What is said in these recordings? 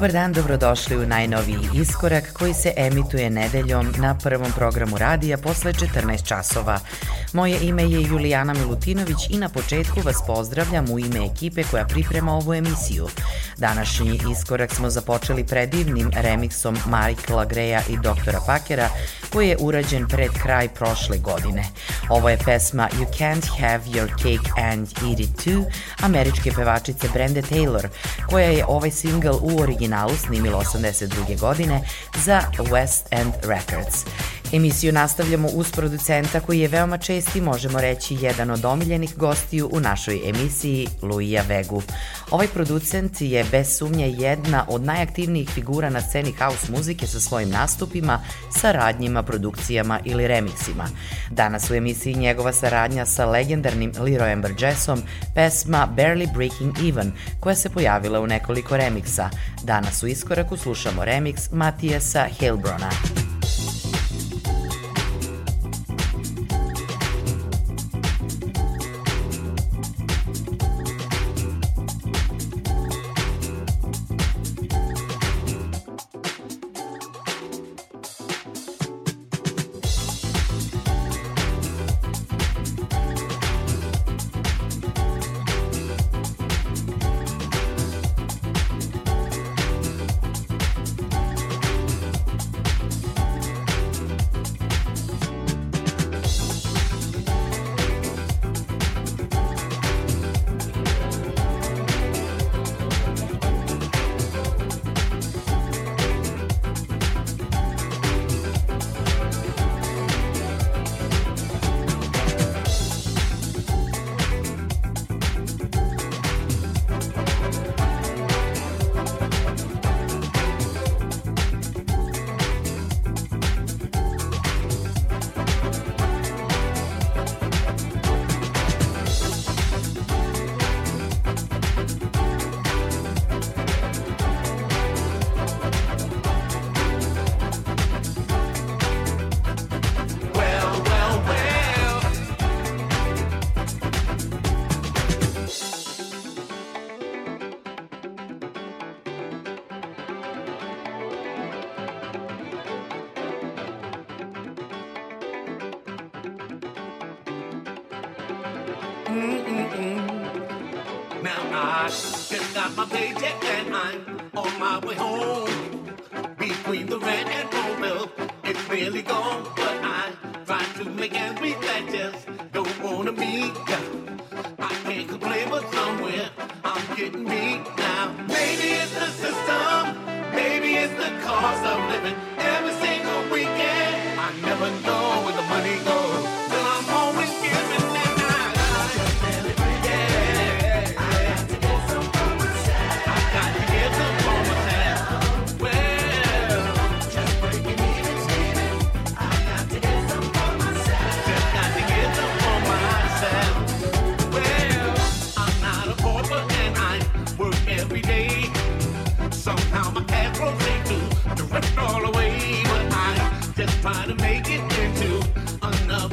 Dobar dan, dobrodošli u najnoviji iskorak koji se emituje nedeljom na prvom programu radija posle 14 časova. Moje ime je Julijana Milutinović i na početku vas pozdravljam u ime ekipe koja priprema ovu emisiju. Današnji iskorak smo započeli predivnim remiksom Michaela Greja i doktora Pakera koji je urađen pred kraj prošle godine. Ovo je pesma You Can't Have Your Cake and Eat It Too američke pevačice Brende Taylor koja je ovaj single u originalu snimilo 82. godine za West End Records. Emisiju nastavljamo uz producenta koji je veoma česti, možemo reći, jedan od omiljenih gostiju u našoj emisiji, Luija Vegu. Ovaj producent je bez sumnje jedna od najaktivnijih figura na sceni house muzike sa svojim nastupima, saradnjima, produkcijama ili remiksima. Danas u emisiji njegova saradnja sa legendarnim Leroyem Burgessom, pesma Barely Breaking Even, koja se pojavila u nekoliko remiksa. Danas u iskoraku slušamo remiks Matijasa Heilbrona. my baby and I'm on my way home.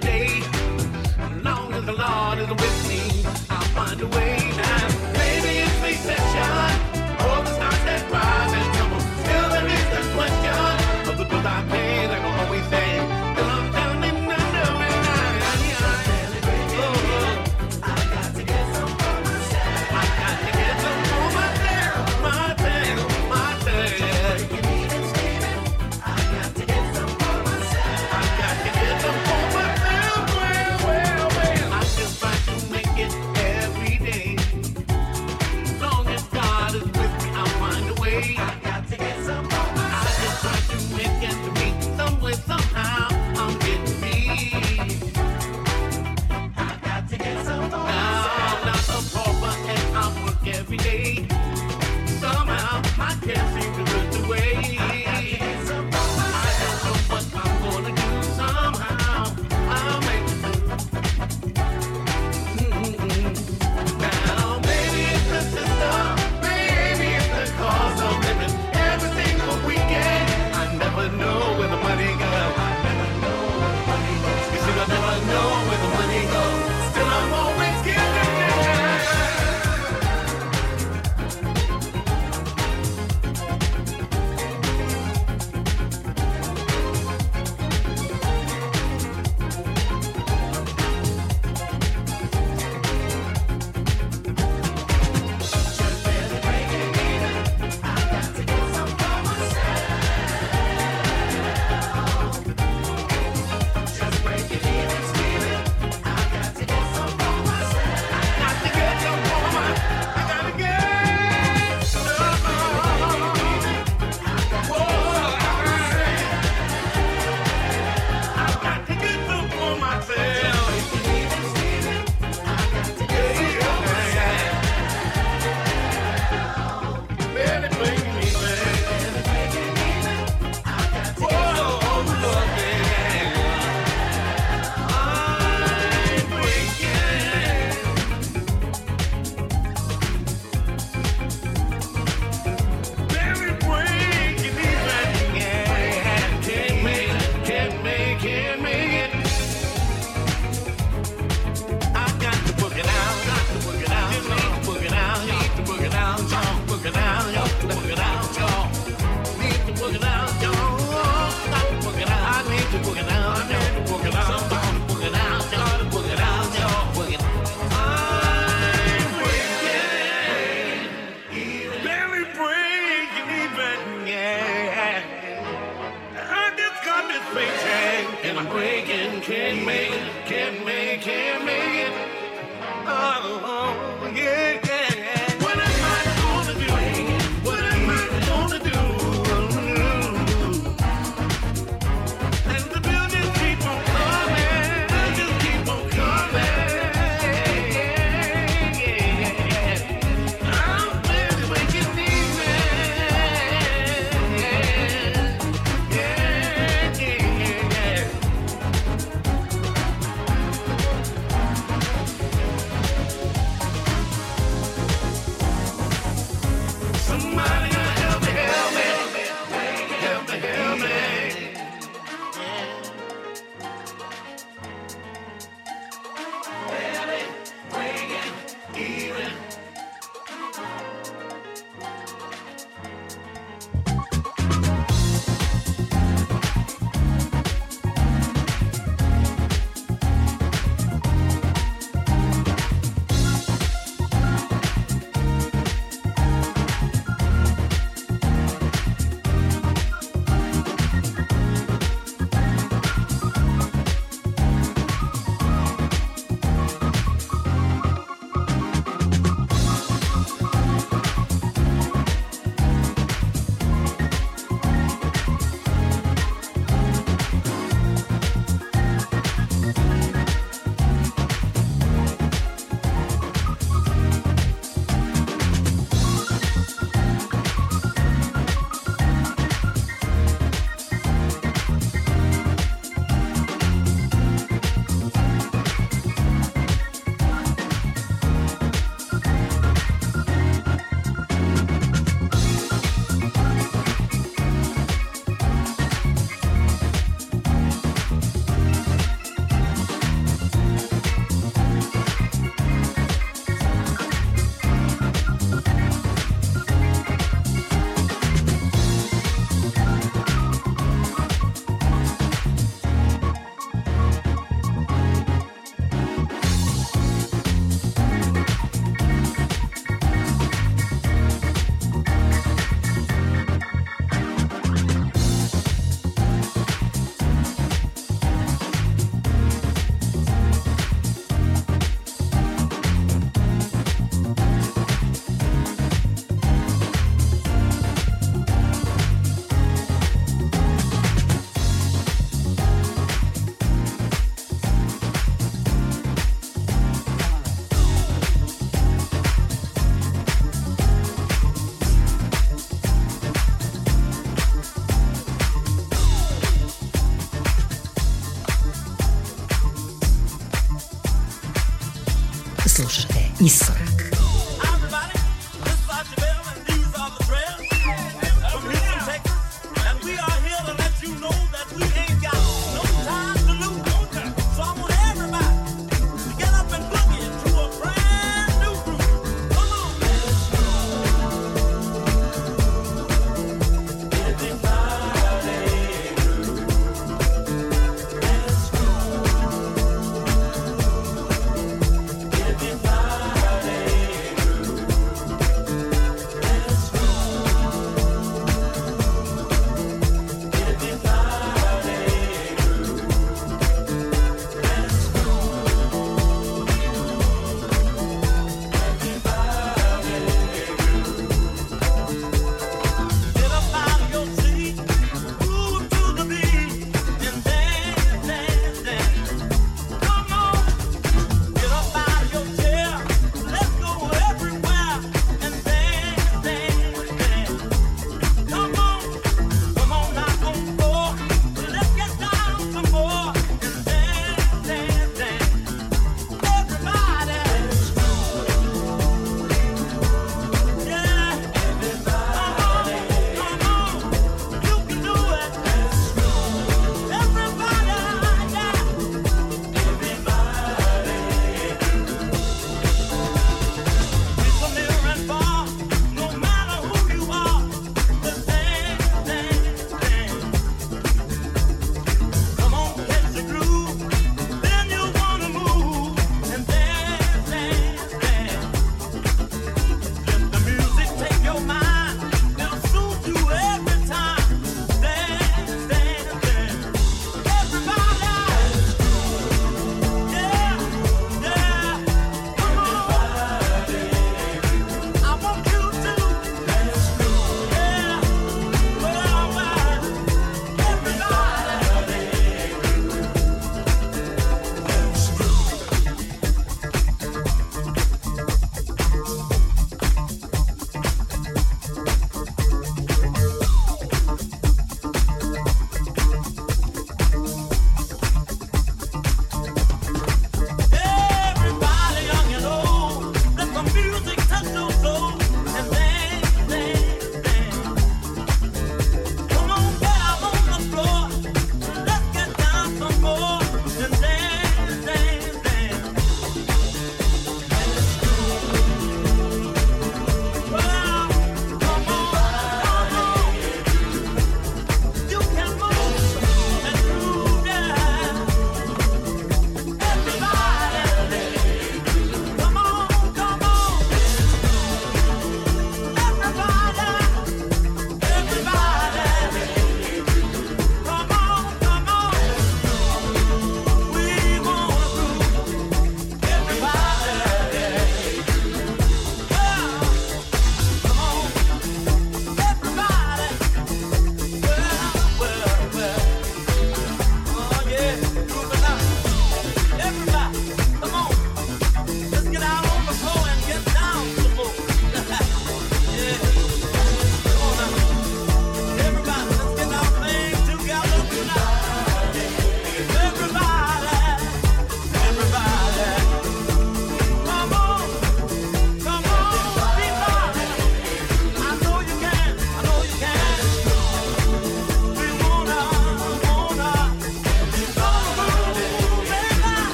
today.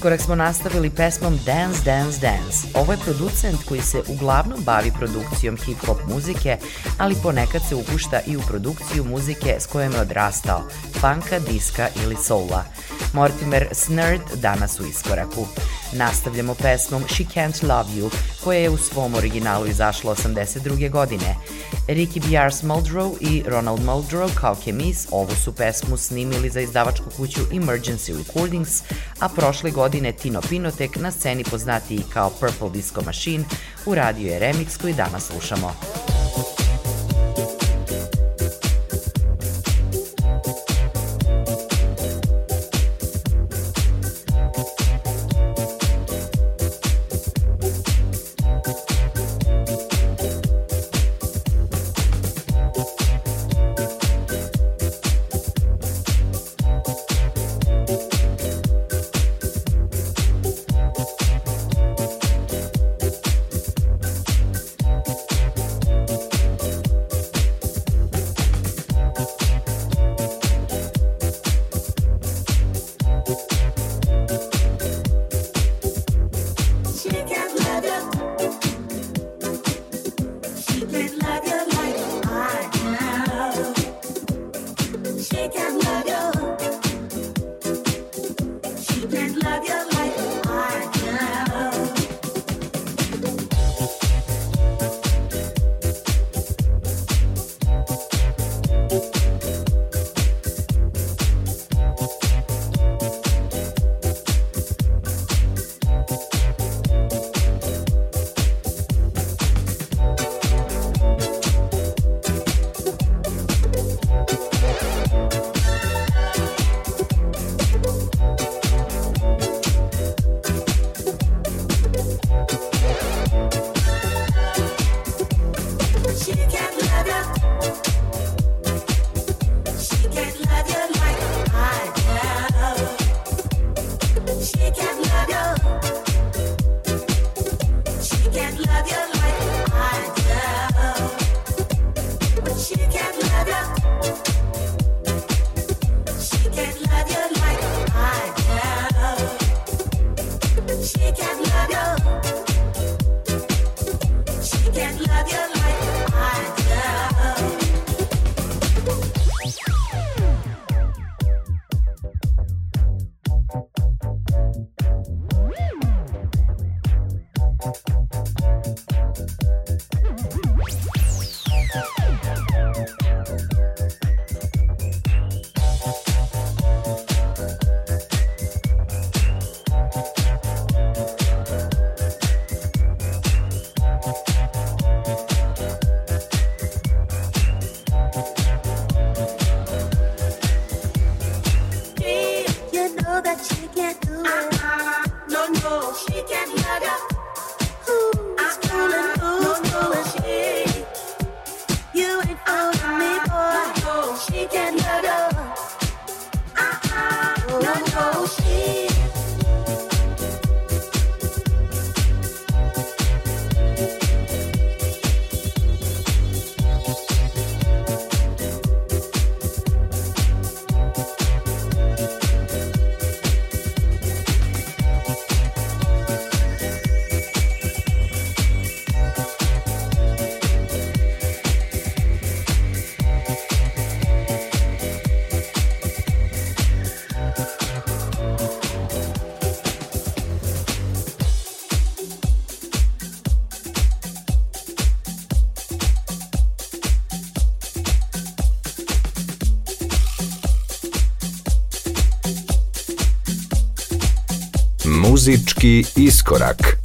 Iskorak smo nastavili pesmom Dance, Dance, Dance. Ovo je producent koji se uglavnom bavi produkcijom hip-hop muzike, ali ponekad se upušta i u produkciju muzike s kojom je odrastao, funka, diska ili soula. Mortimer Snerd danas u Iskoraku. Nastavljamo pesmom She Can't Love You, koja je u svom originalu izašla 82. godine. Ricky B.R. Muldrow i Ronald Muldrow kao kemis ovu su pesmu snimili za izdavačku kuću Emergency Recordings, a prošle godine Tino Pinotek na sceni poznatiji kao Purple Disco Machine uradio je remix koji danas slušamo. Muzički iskorak.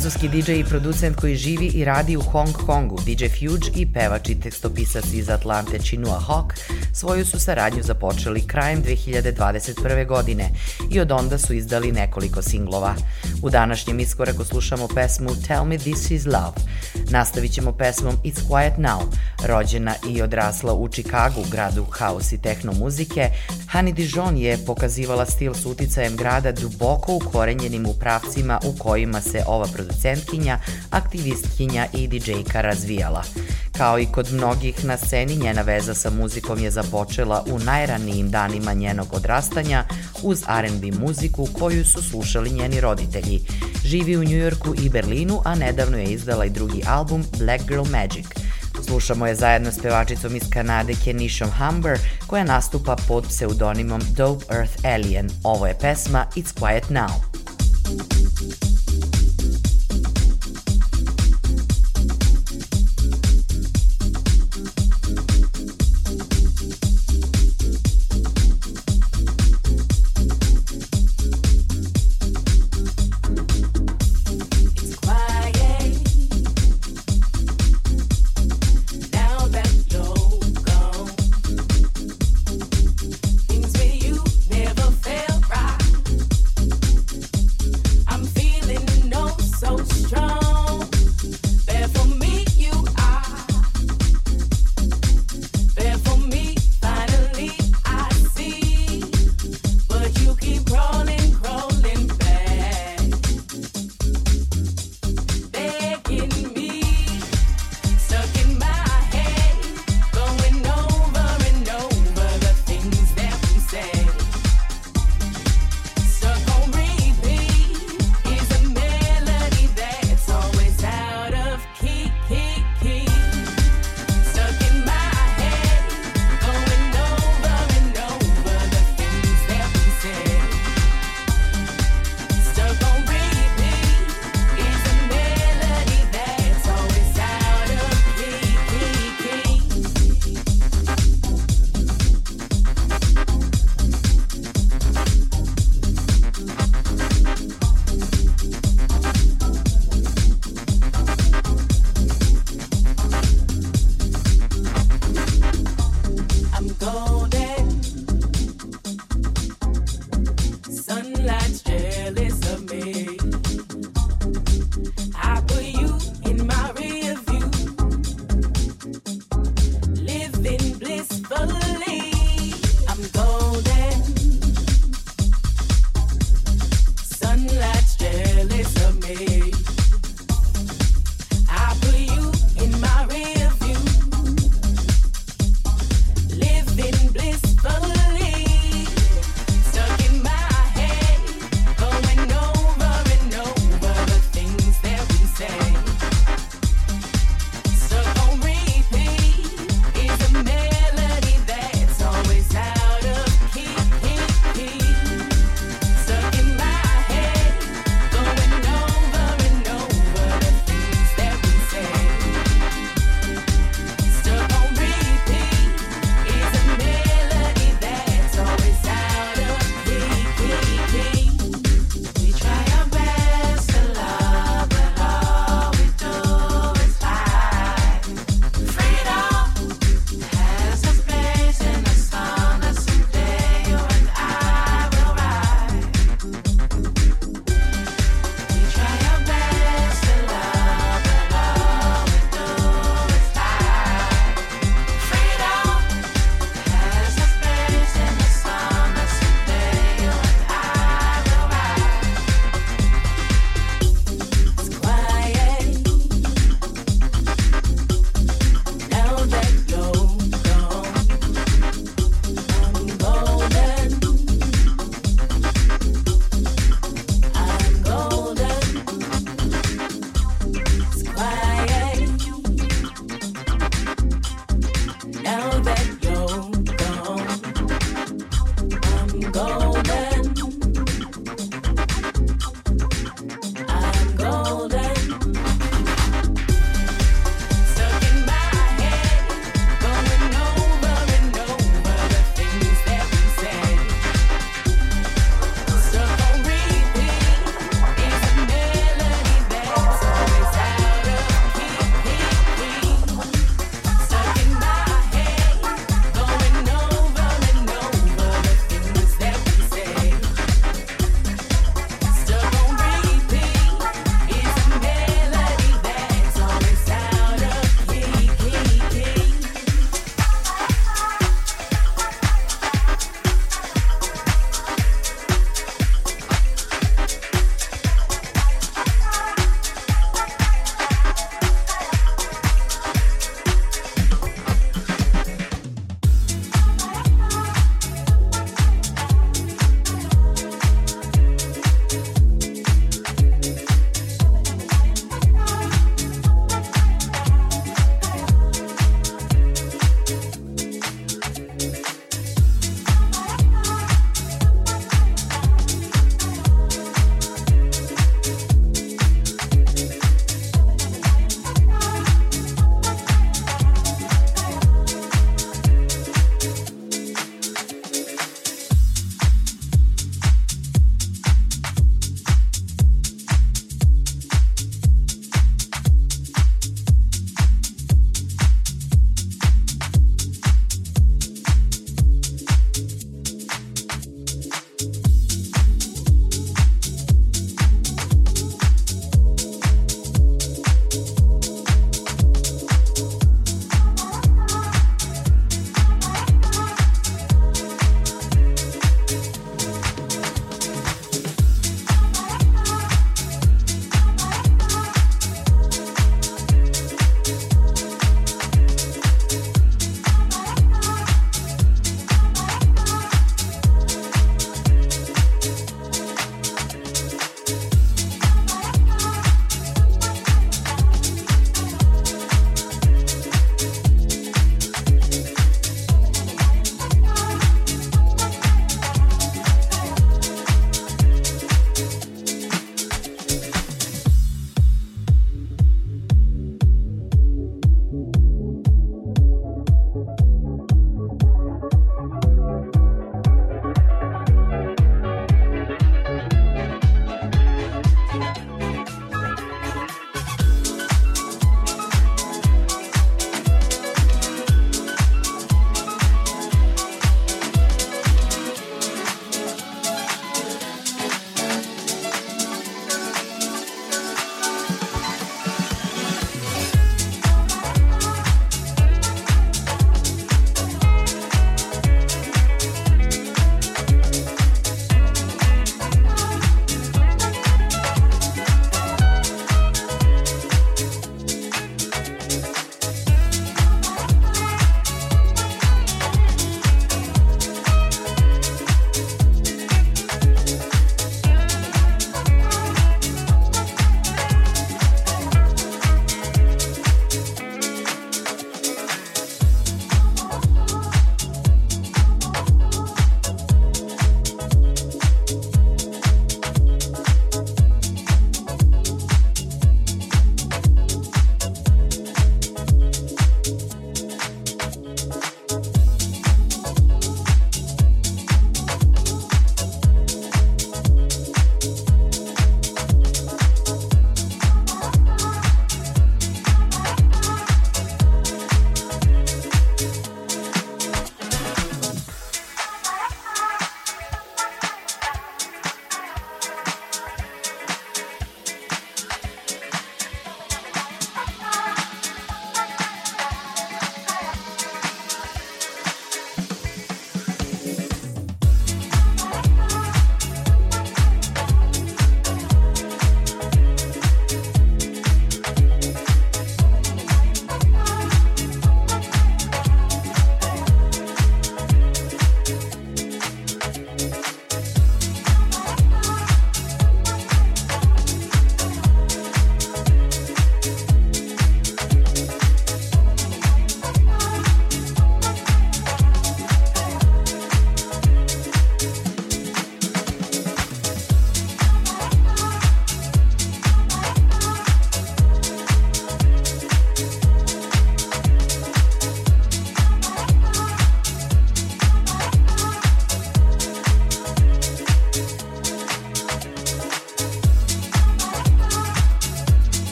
Francuski DJ i producent koji živi i radi u Hong Kongu, DJ Fuge i pevač i tekstopisac iz Atlante Chinua Hawk svoju su saradnju započeli krajem 2021. godine i od onda su izdali nekoliko singlova. U današnjem iskoraku slušamo pesmu Tell Me This Is Love. Nastavit ćemo pesmom It's Quiet Now. Rođena i odrasla u Čikagu, gradu haos i tehno muzike, Hani Dijon je pokazivala stil s uticajem grada duboko ukorenjenim u pravcima u kojima se ova producentkinja, aktivistkinja i DJ-ka razvijala. Kao i kod mnogih na sceni, njena veza sa muzikom je započela u najranijim danima njenog odrastanja uz R&B muziku koju su slušali njeni roditelji. Živi u Njujorku i Berlinu, a nedavno je izdala i drugi album Black Girl Magic. Slušamo je zajedno s pevačicom iz Kanade Kenishom Humber koja nastupa pod pseudonimom Dope Earth Alien. Ovo je pesma It's Quiet Now. I'm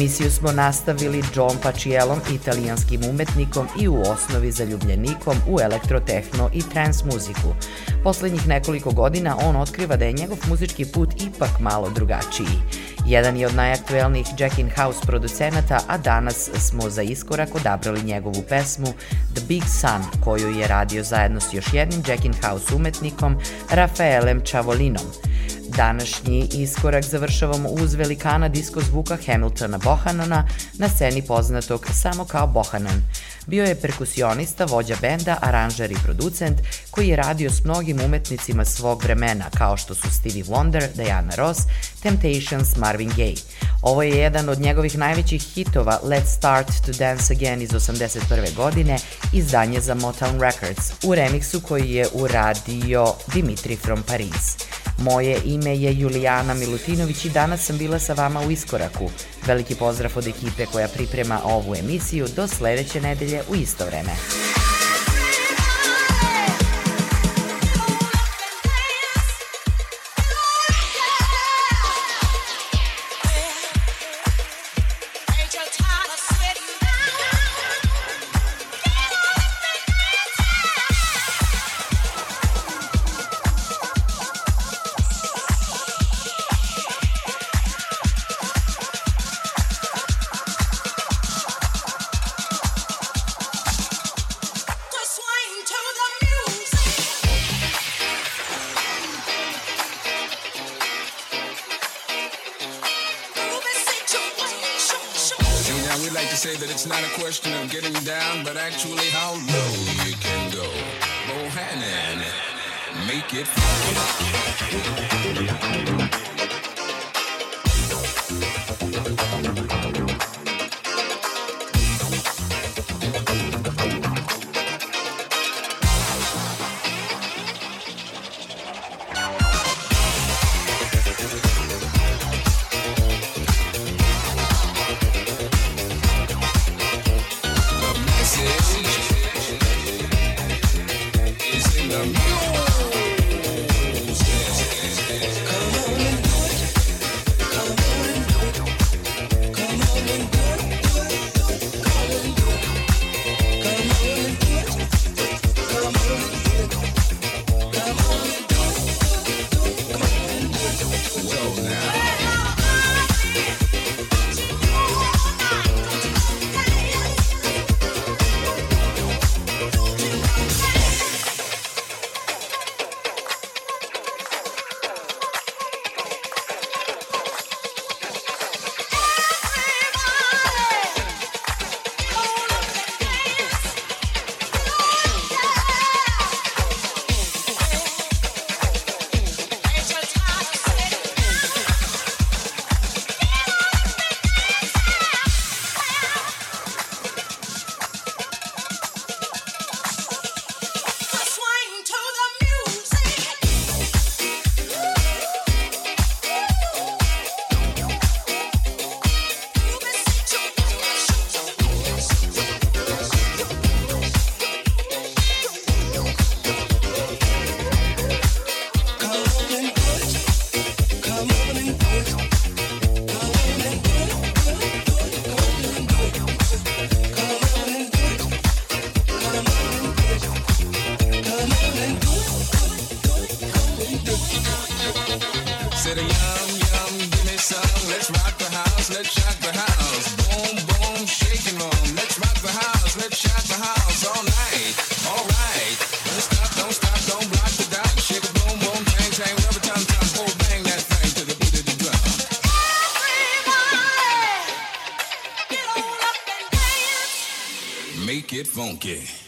Emisiju smo nastavili John Pacielom, italijanskim umetnikom i u osnovi zaljubljenikom u elektrotehno i trans muziku. Poslednjih nekoliko godina on otkriva da je njegov muzički put ipak malo drugačiji. Jedan je od najaktuelnijih Jack in House producenata, a danas smo za iskorak odabrali njegovu pesmu The Big Sun, koju je radio zajedno s još jednim Jack in House umetnikom, Rafaelem Čavolinom. Današnji iskorak završavamo uz velikana disko zvuka Hamiltona Bohanana na sceni poznatog samo kao Bohanan. Bio je perkusionista, vođa benda, aranžer i producent koji je radio s mnogim umetnicima svog vremena kao što su Stevie Wonder, Diana Ross, Temptations, Marvin Gaye. Ovo je jedan od njegovih najvećih hitova Let's Start to Dance Again iz 81. godine, izdanje za Motown Records, u remiksu koji je uradio Dimitri from Paris. Moje ime je Julijana Milutinović i danas sam bila sa vama u Iskoraku. Veliki pozdrav od ekipe koja priprema ovu emisiju do sledeće nedelje u isto vreme. truly yum yum, give me some. Let's rock the house, let's rock the house. Boom boom, shaking. Let's rock the house, let's rock the house All right, all right. don't stop, don't stop, don't block the dot. Boom boom, bang bang, bang that thing to the beat of the drum. Everybody, get on up and dance. Make it funky.